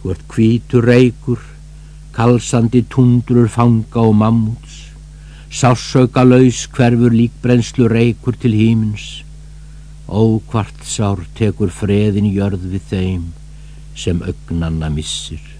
Þú ert kvítur reykur, kalsandi tundrur fanga og mammuts, sársauka laus hverfur líkbrennslu reykur til hímins, ókvart sár tekur freðin jörð við þeim sem augnanna missir.